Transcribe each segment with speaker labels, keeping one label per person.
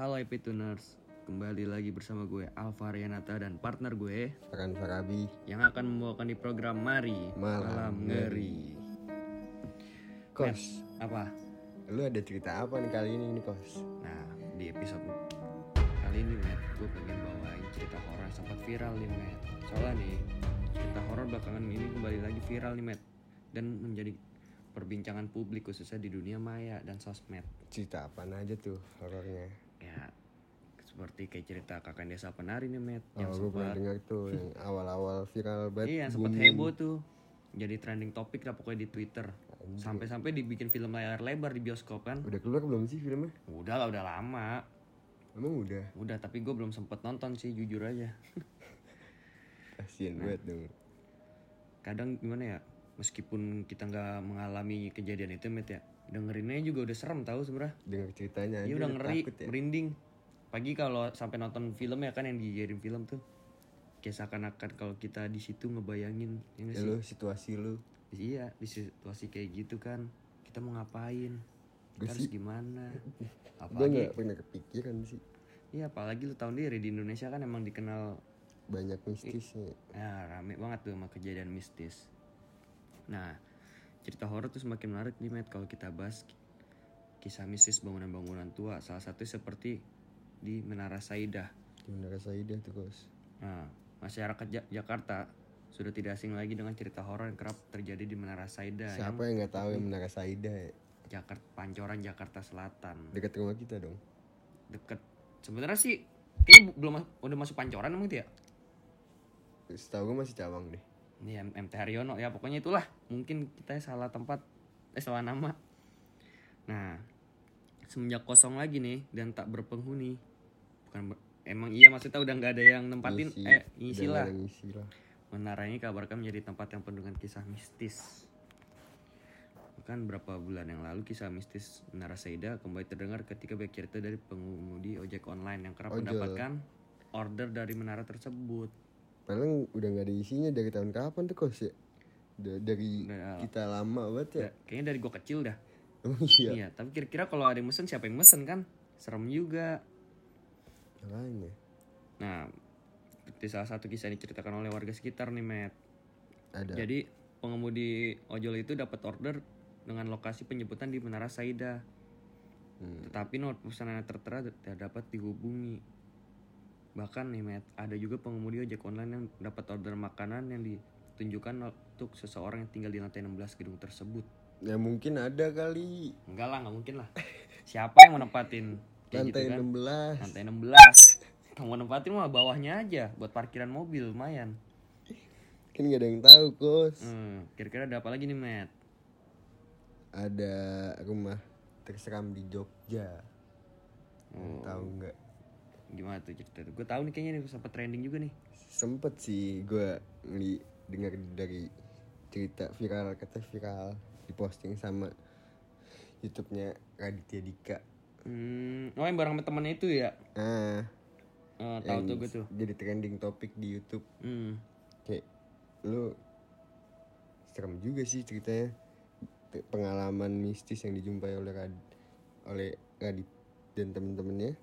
Speaker 1: Halo Epituners, kembali lagi bersama gue Alva Rianata dan partner gue
Speaker 2: Farhan Farabi
Speaker 1: yang akan membawakan di program Mari
Speaker 2: Malam
Speaker 1: Ngeri.
Speaker 2: Kos,
Speaker 1: Apa?
Speaker 2: lu ada cerita apa nih kali ini nih Kos?
Speaker 1: Nah, di episode kali ini Matt, gue pengen bawain cerita horor yang sempat viral nih Matt. Soalnya nih, cerita horor belakangan ini kembali lagi viral nih Matt dan menjadi perbincangan publik khususnya di dunia maya dan sosmed.
Speaker 2: Cerita apa aja tuh horornya?
Speaker 1: Ya, seperti kayak cerita kakak desa penari nih Matt
Speaker 2: Oh,
Speaker 1: yang
Speaker 2: gue pernah
Speaker 1: sempat
Speaker 2: dengar tuh yang awal-awal viral banget.
Speaker 1: Iya, sempat
Speaker 2: booming.
Speaker 1: heboh tuh. Jadi trending topik lah pokoknya di Twitter. Sampai-sampai dibikin film layar lebar di bioskop kan.
Speaker 2: Udah keluar belum sih filmnya?
Speaker 1: Udah lah, udah lama.
Speaker 2: Emang udah?
Speaker 1: Udah, tapi gue belum sempet nonton sih, jujur aja.
Speaker 2: Kasian
Speaker 1: Nah.
Speaker 2: banget dong.
Speaker 1: Kadang gimana ya, meskipun kita nggak mengalami kejadian itu, Met ya, dengerinnya juga udah serem tahu sebenarnya.
Speaker 2: Dengar ceritanya aja
Speaker 1: Iya udah ngeri,
Speaker 2: takut ya.
Speaker 1: merinding. Pagi kalau sampai nonton film ya kan yang dijadiin film tuh. Kayak seakan-akan kalau kita di situ ngebayangin ya
Speaker 2: Ya
Speaker 1: sih?
Speaker 2: lu situasi lu.
Speaker 1: Iya, di situasi kayak gitu kan. Kita mau ngapain?
Speaker 2: Gua
Speaker 1: Kita harus
Speaker 2: sih-
Speaker 1: gimana? Apalagi,
Speaker 2: gak pernah kepikiran sih.
Speaker 1: iya apalagi lu tahu diri di Indonesia kan emang dikenal
Speaker 2: Banyak mistisnya.
Speaker 1: ya rame banget tuh sama kejadian mistis. Nah, cerita horor tuh semakin menarik nih Matt kalau kita bahas kisah mistis bangunan-bangunan tua. Salah satu seperti di Menara Saidah.
Speaker 2: Di Menara Saidah tuh Kos.
Speaker 1: Nah, masyarakat Ja- Jakarta sudah tidak asing lagi dengan cerita horor yang kerap terjadi di Menara Saidah yang
Speaker 2: Siapa yang nggak tahu yang Menara Saidah ya?
Speaker 1: Jakarta Pancoran Jakarta Selatan.
Speaker 2: Dekat rumah kita dong.
Speaker 1: deket sebenarnya sih kayaknya belum udah masuk pancoran emang itu ya
Speaker 2: Setahu gue masih Cawang deh.
Speaker 1: Ini M- MT Haryono ya pokoknya itulah mungkin kita salah tempat eh salah nama nah semenjak kosong lagi nih dan tak berpenghuni bukan ber- emang iya maksudnya udah nggak ada yang nempatin
Speaker 2: Ngisi.
Speaker 1: eh ngisi lah
Speaker 2: ngisi lah.
Speaker 1: menara ini kabarkan menjadi tempat yang penuh dengan kisah mistis Bahkan berapa bulan yang lalu kisah mistis Menara Saida kembali terdengar ketika baik cerita dari pengemudi ojek online yang kerap
Speaker 2: Ojol.
Speaker 1: mendapatkan order dari menara tersebut.
Speaker 2: Padahal udah nggak ada isinya dari tahun kapan tuh kos ya? Da- dari
Speaker 1: Udah-
Speaker 2: kita lama banget ya.
Speaker 1: Ya, kayaknya dari gua kecil dah.
Speaker 2: Emang iya.
Speaker 1: Iya, tapi kira-kira kalau ada yang mesen siapa yang mesen kan? Serem juga.
Speaker 2: Makanya.
Speaker 1: Nah, seperti salah satu kisah yang diceritakan oleh warga sekitar nih, Matt.
Speaker 2: Ada.
Speaker 1: Jadi, pengemudi ojol itu dapat order dengan lokasi penjemputan di Menara Saida.
Speaker 2: Hmm.
Speaker 1: Tetapi nomor pesanan yang tertera tidak dapat dihubungi. Bahkan nih, Matt, ada juga pengemudi ojek online yang dapat order makanan yang ditunjukkan untuk seseorang yang tinggal di lantai 16 gedung tersebut.
Speaker 2: Ya mungkin ada kali
Speaker 1: Enggak lah, nggak mungkin lah. Siapa yang mau nempatin kayak
Speaker 2: lantai
Speaker 1: gitu kan?
Speaker 2: 16.
Speaker 1: Lantai 16. Kamu nempatin mah bawahnya aja buat parkiran mobil lumayan.
Speaker 2: Kan gak ada yang tahu kos.
Speaker 1: Hmm, kira-kira ada apa lagi nih, Matt?
Speaker 2: Ada rumah terseram di Jogja.
Speaker 1: Oh.
Speaker 2: Tahu nggak?
Speaker 1: Gimana tuh cerita Gue tahu nih kayaknya nih sempat trending juga nih.
Speaker 2: Sempet sih gue ngeli dengar dari cerita viral kata viral diposting sama YouTube-nya Raditya Dika.
Speaker 1: Hmm, oh yang bareng sama temennya itu ya?
Speaker 2: Ah,
Speaker 1: Oh, tahu tuh gue tuh.
Speaker 2: Jadi trending topik di YouTube.
Speaker 1: Hmm.
Speaker 2: kayak lu serem juga sih ceritanya Pe- pengalaman mistis yang dijumpai oleh Rad, oleh Radit dan temen-temennya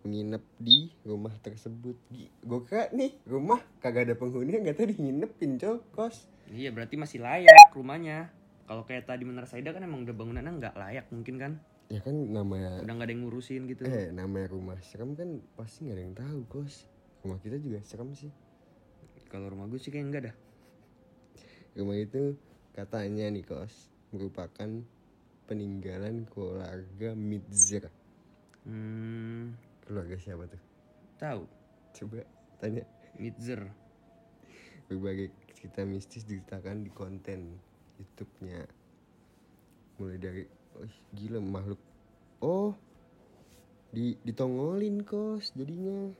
Speaker 2: menginap di rumah tersebut gue kira nih rumah kagak ada penghuni nggak tahu dinginepin cok kos
Speaker 1: Iya berarti masih layak rumahnya. Kalau kayak tadi Menara Saida kan emang udah bangunannya nggak layak mungkin kan?
Speaker 2: ya kan namanya
Speaker 1: Udah nggak ada yang ngurusin gitu.
Speaker 2: eh namanya rumah serem kan pasti nggak ada yang tahu kos rumah kita juga serem sih
Speaker 1: Kalau rumah gue sih kayak enggak dah.
Speaker 2: rumah itu katanya nih kos merupakan peninggalan keluarga Mitzer
Speaker 1: Hmm,
Speaker 2: keluarga siapa tuh
Speaker 1: tahu.
Speaker 2: coba tanya
Speaker 1: Mitzer.
Speaker 2: berbagai cerita mistis diceritakan di konten YouTube-nya mulai dari oh gila makhluk oh di ditongolin kos jadinya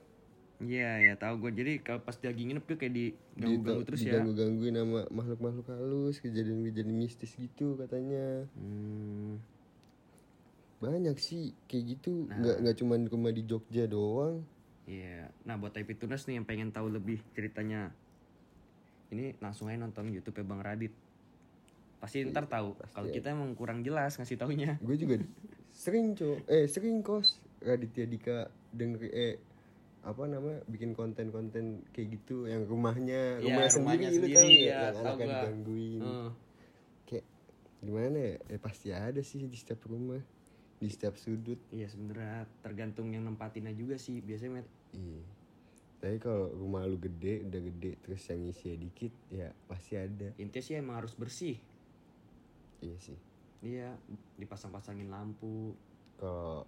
Speaker 1: Iya ya tahu gue. Jadi kalau pas dia lagi nginep tuh kayak diganggu-ganggu
Speaker 2: Dito-
Speaker 1: terus ya.
Speaker 2: diganggu-gangguin sama makhluk-makhluk halus kejadian-kejadian mistis gitu katanya
Speaker 1: Hmm,
Speaker 2: banyak sih kayak gitu
Speaker 1: Nah.
Speaker 2: nggak nggak cuma rumah di Jogja doang
Speaker 1: Iya. Nah buat IP Tunas nih yang pengen tahu lebih ceritanya, ini langsung aja nonton YouTube ya Bang Radit. Pasti ntar tahu. Kalau kita emang kurang jelas ngasih taunya.
Speaker 2: gue juga sering cok eh sering kos Raditya Dika denger eh apa namanya bikin konten-konten kayak gitu yang rumahnya
Speaker 1: Iya,
Speaker 2: rumahnya sendiri,
Speaker 1: rumahnya sendiri,
Speaker 2: tahu nggak?
Speaker 1: ya,
Speaker 2: yang
Speaker 1: tahu
Speaker 2: anaknya
Speaker 1: gua.
Speaker 2: digangguin
Speaker 1: Heeh.
Speaker 2: kayak gimana ya eh, pasti ada sih di setiap rumah di setiap sudut.
Speaker 1: Iya sebenarnya tergantung yang nempatinnya juga sih biasanya met.
Speaker 2: Iya. Tapi kalau rumah lu gede udah gede terus yang isinya dikit ya pasti ada.
Speaker 1: Intinya sih emang harus bersih.
Speaker 2: Iya sih.
Speaker 1: Iya dipasang-pasangin lampu.
Speaker 2: Kalau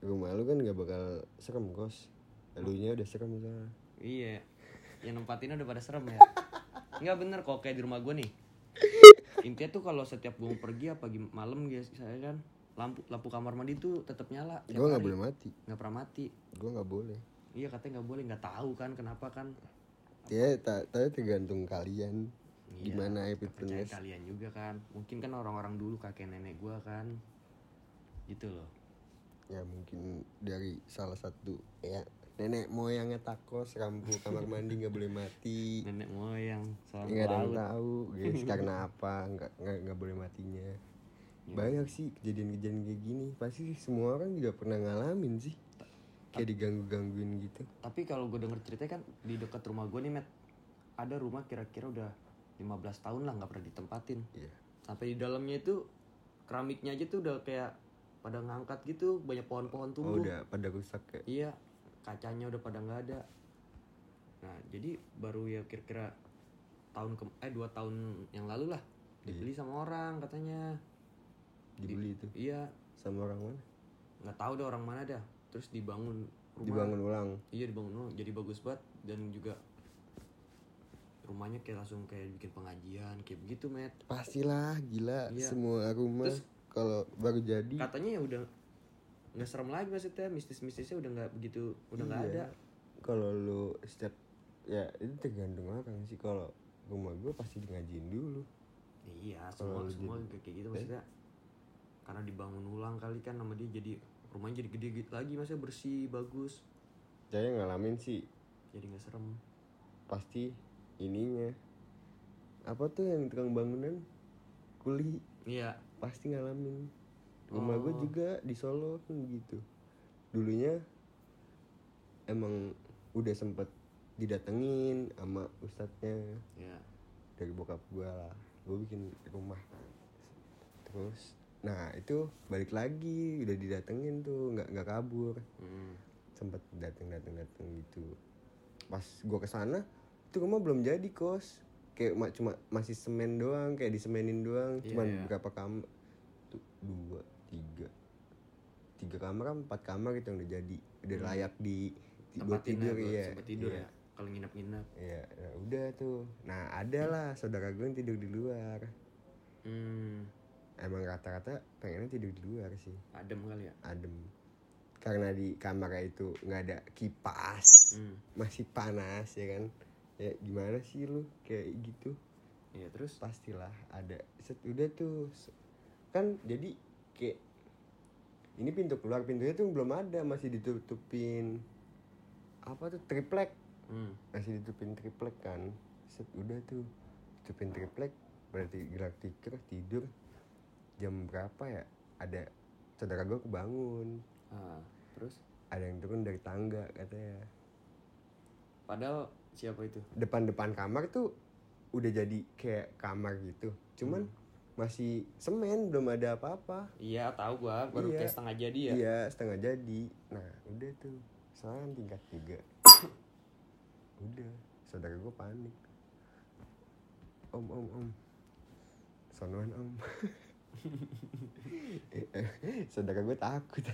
Speaker 2: rumah lu kan nggak bakal serem kos. Elunya udah serem misalnya
Speaker 1: iya. Yang nempatinnya udah pada serem ya. Nggak bener kok kayak di rumah gue nih. Intinya tuh kalau setiap gue mau pergi apa malam guys saya kan lampu lampu kamar mandi tuh tetap nyala.
Speaker 2: Gue nggak boleh mati.
Speaker 1: Nggak pernah mati.
Speaker 2: Gue nggak boleh.
Speaker 1: Iya katanya nggak boleh. Nggak tahu kan kenapa kan.
Speaker 2: Ya tak tapi tergantung kalian.
Speaker 1: Iya,
Speaker 2: gimana efektivitas
Speaker 1: kalian juga kan. Mungkin kan orang-orang dulu kakek nenek gue kan. Gitu loh.
Speaker 2: Ya mungkin dari salah satu ya nenek moyangnya takos lampu kamar mandi nggak boleh mati.
Speaker 1: Nenek moyang
Speaker 2: nggak ada yang tahu guys. Karena apa? Nggak nggak boleh matinya banyak sih kejadian-kejadian kayak gini. Pasti semua orang juga pernah ngalamin sih. Kayak diganggu gangguin gitu.
Speaker 1: Tapi kalau gue denger ceritanya kan di dekat rumah gue nih met ada rumah kira-kira udah 15 tahun lah nggak pernah ditempatin.
Speaker 2: Iya.
Speaker 1: Sampai di dalamnya itu keramiknya aja tuh udah kayak pada ngangkat gitu banyak pohon-pohon
Speaker 2: oh
Speaker 1: tumbuh
Speaker 2: udah pada rusak ya
Speaker 1: iya kacanya udah pada nggak ada. Nah jadi baru ya kira-kira tahun ke eh dua tahun yang lalu lah dibeli sama orang katanya
Speaker 2: dibeli itu
Speaker 1: iya.
Speaker 2: Sama orang mana?
Speaker 1: Nggak tahu deh orang mana dah. Terus dibangun rumah.
Speaker 2: Dibangun ulang.
Speaker 1: Iya dibangun ulang. Jadi bagus banget. Dan juga rumahnya kayak langsung kayak bikin pengajian kayak begitu met
Speaker 2: pastilah gila.
Speaker 1: Iya.
Speaker 2: semua rumah
Speaker 1: Terus-
Speaker 2: kalau baru jadi.
Speaker 1: katanya ya udah nggak serem lagi maksudnya. Mistis-mistisnya udah nggak begitu udah nggak
Speaker 2: Iya.
Speaker 1: ada.
Speaker 2: Kalau lu setiap ya itu tergantung orang sih. Kalau rumah gue pasti di ngajiin dulu.
Speaker 1: Iya semua semua
Speaker 2: jadi-
Speaker 1: kayak kayak gitu maksudnya karena dibangun ulang kali kan sama dia jadi rumahnya jadi gede gitu lagi maksudnya bersih bagus.
Speaker 2: Saya ngalamin sih.
Speaker 1: Jadi nggak serem.
Speaker 2: Pasti ininya. Apa tuh yang tukang bangunan? Kuli.
Speaker 1: Iya.
Speaker 2: Pasti ngalamin. Rumah gue
Speaker 1: Oh.
Speaker 2: juga di Solo kan gitu. Dulunya emang udah sempet didatengin sama ustadznya.
Speaker 1: Ya
Speaker 2: dari bokap gue lah. Gue bikin rumah terus nah itu balik lagi udah didatengin tuh nggak nggak kabur
Speaker 1: Hmm.
Speaker 2: sempet dateng dateng dateng gitu pas gue ke sana itu rumah belum jadi kos kayak ma- cuma masih semen doang kayak disemenin doang
Speaker 1: Iya,
Speaker 2: cuman
Speaker 1: iya.
Speaker 2: berapa kamar tuh dua tiga tiga kamar empat kamar gitu yang udah jadi udah layak di, buat tidur
Speaker 1: ya, tidur
Speaker 2: iya.
Speaker 1: ya kalau nginep-nginep
Speaker 2: Iya, ya udah tuh. Nah, ada lah saudara gue yang tidur di luar.
Speaker 1: hmm.
Speaker 2: Emang rata-rata pengennya tidur di luar sih,
Speaker 1: adem kali ya
Speaker 2: adem. Karena di kamarnya itu nggak ada kipas,
Speaker 1: hmm.
Speaker 2: masih panas ya kan. Ya gimana sih lu kayak gitu?
Speaker 1: iya terus
Speaker 2: Pastilah ada. Set udah tuh. Kan jadi kayak ini pintu keluar pintunya tuh belum ada, masih ditutupin apa tuh triplek
Speaker 1: hmm.
Speaker 2: masih ditutupin triplek kan set udah tuh tutupin triplek berarti gerak tidur tidur jam berapa ya? Ada saudara gue kebangun.
Speaker 1: Ah, terus?
Speaker 2: Ada yang turun dari tangga katanya.
Speaker 1: Padahal siapa itu?
Speaker 2: Depan-depan kamar tuh udah jadi kayak kamar gitu. Cuman masih semen belum ada apa-apa.
Speaker 1: Iya tahu gua baru
Speaker 2: Iya.
Speaker 1: kayak setengah jadi ya?
Speaker 2: Iya setengah jadi. Nah udah tuh soalnya tingkat tiga. Udah saudara gue panik. Om om om. Sonoan om saudara gue takut.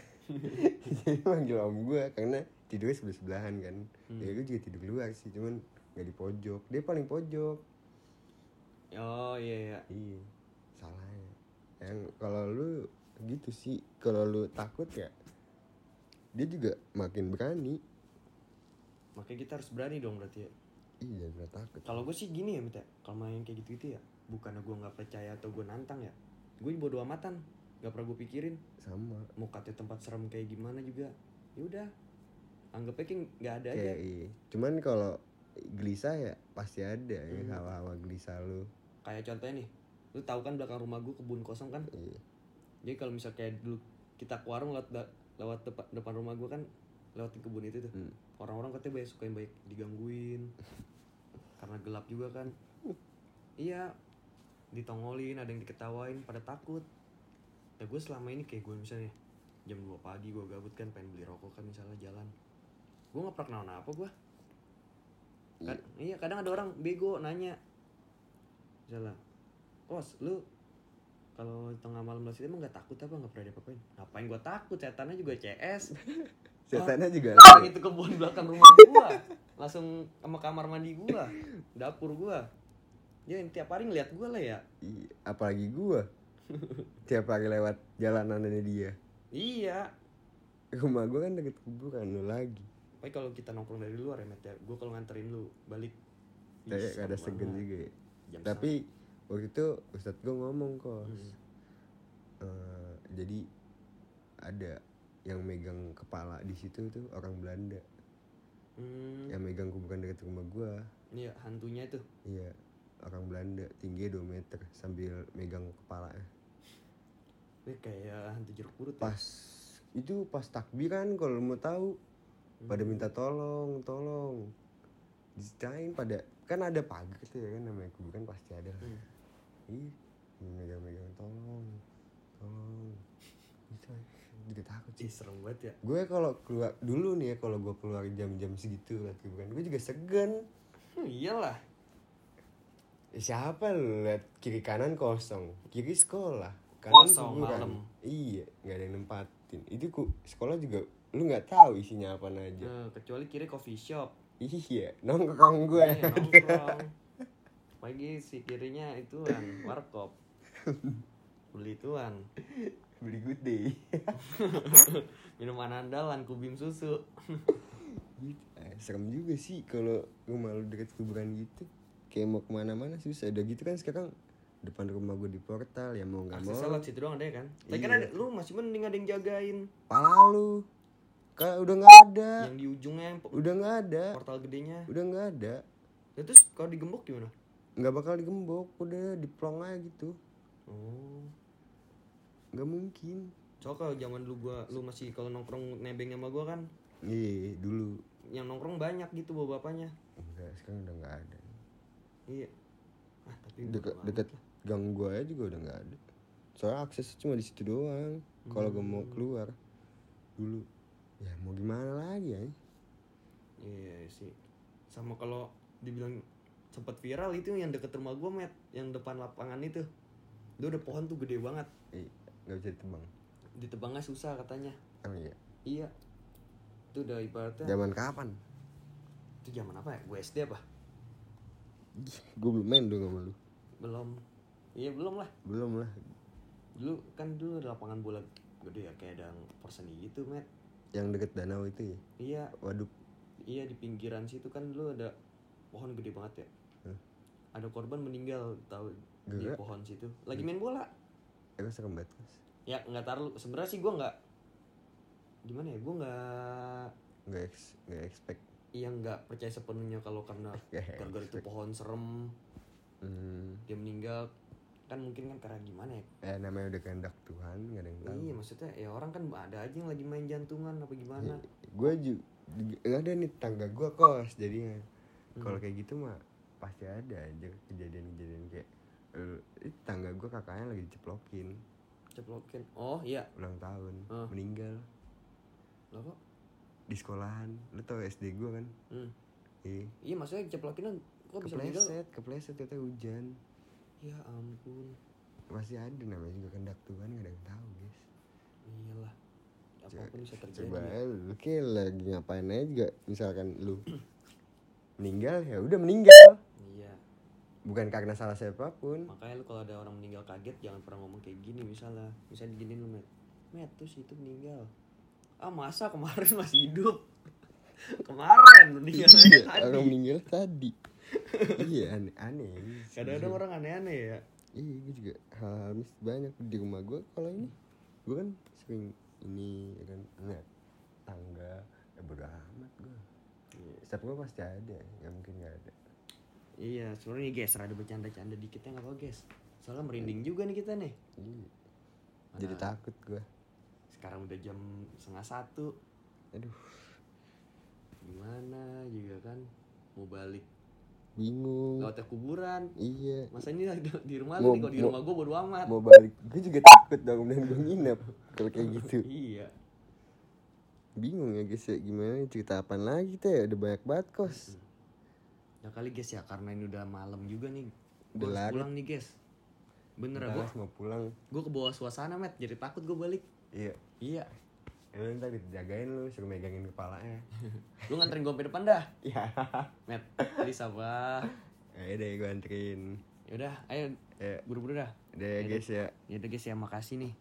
Speaker 2: Jadi manggil om gue karena tidurnya sebelah sebelahan kan ya gue juga tidur luar sih cuman nggak di pojok. Dia paling pojok.
Speaker 1: Oh iya iya.
Speaker 2: Iya salahnya yang kalau lu gitu sih kalau lu takut ya dia juga makin berani.
Speaker 1: Makanya kita harus berani dong berarti ya.
Speaker 2: Iya jangan takut.
Speaker 1: Kalau gue sih gini ya minta kalau main kayak gitu gitu ya bukannya gue nggak percaya atau gue nantang ya gue bodo amatan nggak pernah gue pikirin.
Speaker 2: Sama.
Speaker 1: Mau katanya tempat serem kayak gimana juga. Ya udah anggapnya kayak nggak ada aja.
Speaker 2: Kayak iya. cuman kalau gelisah ya pasti ada ya hawa-hawa gelisah lu.
Speaker 1: Kayak contohnya nih lu tahu kan belakang rumah gue kebun kosong kan?
Speaker 2: Iya.
Speaker 1: Jadi kalau misal kayak dulu kita ke warung da- lewat depan depan rumah gue kan lewatin kebun itu tuh
Speaker 2: Hmm.
Speaker 1: orang-orang katanya banyak suka yang baik digangguin. Karena gelap juga kan. Iya ditongolin ada yang diketawain pada takut. Ya gue selama ini kayak gue misalnya jam 2 pagi gue gabut kan pengen beli rokok kan misalnya jalan. Gue nggak pernah kenal apa gue kan iya kadang ada orang bego nanya. Misalnya kos lu kalau tengah malam itu emang gak takut apa? Nggak pernah diapa-apain. Ngapain gue takut? Setannya juga CS
Speaker 2: setannya juga
Speaker 1: Ah, itu kebun belakang rumah gua. Langsung sama kamar mandi gua, dapur gua. Ya tiap hari ngeliat gua lah ya.
Speaker 2: Iya, apalagi gua tiap hari lewat jalanannya dia
Speaker 1: Iya.
Speaker 2: rumah gua kan deket kuburan lu lagi
Speaker 1: Tapi kalau kita nongkrong dari luar ya, Met ya. Gua kalau nganterin lu balik.
Speaker 2: gak ada segen juga ya.
Speaker 1: Jam
Speaker 2: tapi waktu itu ustadz gua ngomong kos
Speaker 1: Hmm.
Speaker 2: Eh, jadi ada yang megang kepala di situ tuh orang Belanda
Speaker 1: Hmm,
Speaker 2: yang megang kuburan deket rumah gua
Speaker 1: Iya, hantunya itu.
Speaker 2: iya orang Belanda tinggi 2 meter sambil megang kepalanya
Speaker 1: Ini kayak hantu jeruk purut ya.
Speaker 2: pas itu pas takbiran kalau mau tahu pada minta tolong tolong diceritain pada kan ada pagar tuh ya kan namanya kuburan pasti ada lah
Speaker 1: Hmm.
Speaker 2: ih megang-megang tolong tolong itu juga takut
Speaker 1: Ih,
Speaker 2: sih
Speaker 1: serem banget ya.
Speaker 2: gue kalau keluar dulu nih ya kalau gue keluar jam-jam segitu liat kuburan gue juga segan
Speaker 1: Hmm, iyalah.
Speaker 2: Eh, siapa lu liat kiri kanan kosong kiri sekolah
Speaker 1: Kosong malam.
Speaker 2: iya nggak ada yang nempatin itu ku sekolah juga lu nggak tahu isinya apa aja
Speaker 1: Nah, kecuali kiri coffee shop.
Speaker 2: iya nongkrong gue
Speaker 1: Iya, nongkrong. Pagi si kirinya ituan, warkop. Beli tuan.
Speaker 2: beli good day
Speaker 1: Minuman andalan, kubim susu.
Speaker 2: Eh, serem juga sih kalau rumah lu deket kuburan gitu kayak mau ke mana-mana susah udah gitu kan sekarang depan rumah gue di portal ya mau nggak
Speaker 1: Akses
Speaker 2: mau
Speaker 1: lewat situ doang ada ya kan? Tapi kan
Speaker 2: Iya.
Speaker 1: ada, lu masih mending ada yang jagain.
Speaker 2: pala lu kayak udah nggak ada
Speaker 1: Yang di ujungnya yang
Speaker 2: udah nggak ada
Speaker 1: portal gedenya.
Speaker 2: udah nggak ada
Speaker 1: Ya, terus kalau digembok gimana?
Speaker 2: nggak bakal digembok udah diplong aja gitu
Speaker 1: Oh.
Speaker 2: nggak mungkin
Speaker 1: Soalnya kalau zaman dulu gua lu masih kalau nongkrong nebeng sama gua kan
Speaker 2: iya dulu
Speaker 1: yang nongkrong banyak gitu bawa bapaknya.
Speaker 2: enggak sekarang udah nggak ada
Speaker 1: Iya. Ah, tapi
Speaker 2: deket
Speaker 1: lah.
Speaker 2: gang gua aja juga udah nggak ada soalnya akses cuma di situ doang kalau gua mau keluar dulu ya mau gimana lagi ya
Speaker 1: Iya sih. Sama kalau dibilang sempat viral itu yang deket rumah gua, Met, yang depan lapangan itu. Itu udah pohon tuh gede banget.
Speaker 2: Eh, nggak bisa ditebang
Speaker 1: Ditebangnya susah katanya.
Speaker 2: oh iya
Speaker 1: Iya. Itu udah ibaratnya
Speaker 2: zaman kapan
Speaker 1: itu zaman apa ya? Gue SD apa?
Speaker 2: Gue belum main dong sama lu
Speaker 1: Belum. Iya, belum lah.
Speaker 2: belum lah
Speaker 1: Dulu kan dulu ada lapangan bola gede ya kayak ada perseni gitu, Met.
Speaker 2: yang deket danau itu ya
Speaker 1: Iya,
Speaker 2: waduk
Speaker 1: iya di pinggiran situ kan dulu ada pohon gede banget ya.
Speaker 2: Hah?
Speaker 1: Ada korban meninggal tahu di pohon situ. Lagi main bola.
Speaker 2: gue serem banget Mas.
Speaker 1: Ya nggak taruh. Sebenarnya sih gua nggak gimana ya? Gua nggak
Speaker 2: nggak ex nggak expect
Speaker 1: yang nggak percaya sepenuhnya kalau karena
Speaker 2: Nggak
Speaker 1: gara-gara itu pohon serem.
Speaker 2: Hmm,
Speaker 1: dia meninggal. Kan mungkin kan karena gimana ya?
Speaker 2: Eh namanya udah kehendak Tuhan nggak ada yang tahu.
Speaker 1: Iya maksudnya ya orang kan ada aja yang lagi main jantungan apa gimana.
Speaker 2: Gue juga ada nih tangga gue kos jadinya.
Speaker 1: Hmm.
Speaker 2: kalau kayak gitu mah pasti ada aja kejadian-kejadian kayak eh, ih, tangga gue kakaknya lagi diceplokin.
Speaker 1: Ceplokin oh iya.
Speaker 2: Ulang tahun
Speaker 1: Ah.
Speaker 2: meninggal.
Speaker 1: Lo kok
Speaker 2: di sekolahan. Lu tau SD gue kan?
Speaker 1: Hmm.
Speaker 2: eh
Speaker 1: iya maksudnya ceplokin kok bisa
Speaker 2: kepleset kepleset ternyata hujan.
Speaker 1: Ya ampun.
Speaker 2: Pasti ada namanya juga kehendak Tuhan nggak ada yang tahu guys.
Speaker 1: Iyalah. Apa pun bisa terjadi.
Speaker 2: coba
Speaker 1: ya.
Speaker 2: lu kayak lagi ngapain aja juga. Misalkan lu meninggal ya udah meninggal.
Speaker 1: Iya.
Speaker 2: Bukan karena salah siapa pun.
Speaker 1: Makanya lu kalau ada orang meninggal kaget jangan pernah ngomong kayak gini misalnya. Misalnya diginin lu met. Met terus itu meninggal ah masa kemarin masih hidup? Kemarin meninggal.
Speaker 2: Iya
Speaker 1: tadi.
Speaker 2: orang meninggal tadi. Iya aneh aneh.
Speaker 1: Kadang-kadang orang aneh-aneh ya.
Speaker 2: Iya gue juga hal mis banyak di rumah gue kalau ini. Gue kan sering ini ya kan ngeliat tangga. Ya bodo amat gue setiap gue pasti ada ya mungkin nggak ada.
Speaker 1: Iya sebenarnya guys rada bercanda-canda dikit ya nggak apa guys. Soalnya merinding juga nih kita nih.
Speaker 2: Iya. jadi takut gue
Speaker 1: sekarang udah jam setengah satu.
Speaker 2: Aduh.
Speaker 1: Gimana juga kan mau balik.
Speaker 2: Bingung.
Speaker 1: Lewat kuburan.
Speaker 2: Iya.
Speaker 1: Masa ini di, di rumah lu nih kalau di rumah gue bodo amat.
Speaker 2: mau balik. Gue juga takut dong dan gue nginep kalau kayak gitu.
Speaker 1: Iya.
Speaker 2: Bingung ya guys ya gimana cerita apa lagi kita ya udah banyak banget kos.
Speaker 1: Ya kali guys ya karena ini udah malam juga nih. Gue pulang nih guys. Bener gue
Speaker 2: Balas mau pulang.
Speaker 1: Gue ke bawah suasana met. Jadi takut gue balik
Speaker 2: iya.
Speaker 1: Iya.
Speaker 2: Ya lu ntar dijagain lu suruh megangin kepalanya.
Speaker 1: Lu nganterin gue sampai depan dah?
Speaker 2: Iya.
Speaker 1: Met please apa
Speaker 2: ayo deh gue anterin.
Speaker 1: Yaudah ayo
Speaker 2: ya.
Speaker 1: buru-buru dah.
Speaker 2: Udah ya guys ya.
Speaker 1: Yaudah guys ya makasih nih.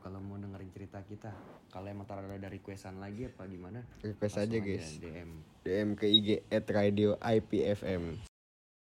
Speaker 1: Kalau mau dengerin cerita kita kalau emang taruh ada requestan lagi apa gimana?
Speaker 2: Request aja guys.
Speaker 1: DM.
Speaker 2: DM ke IG at radio IPFM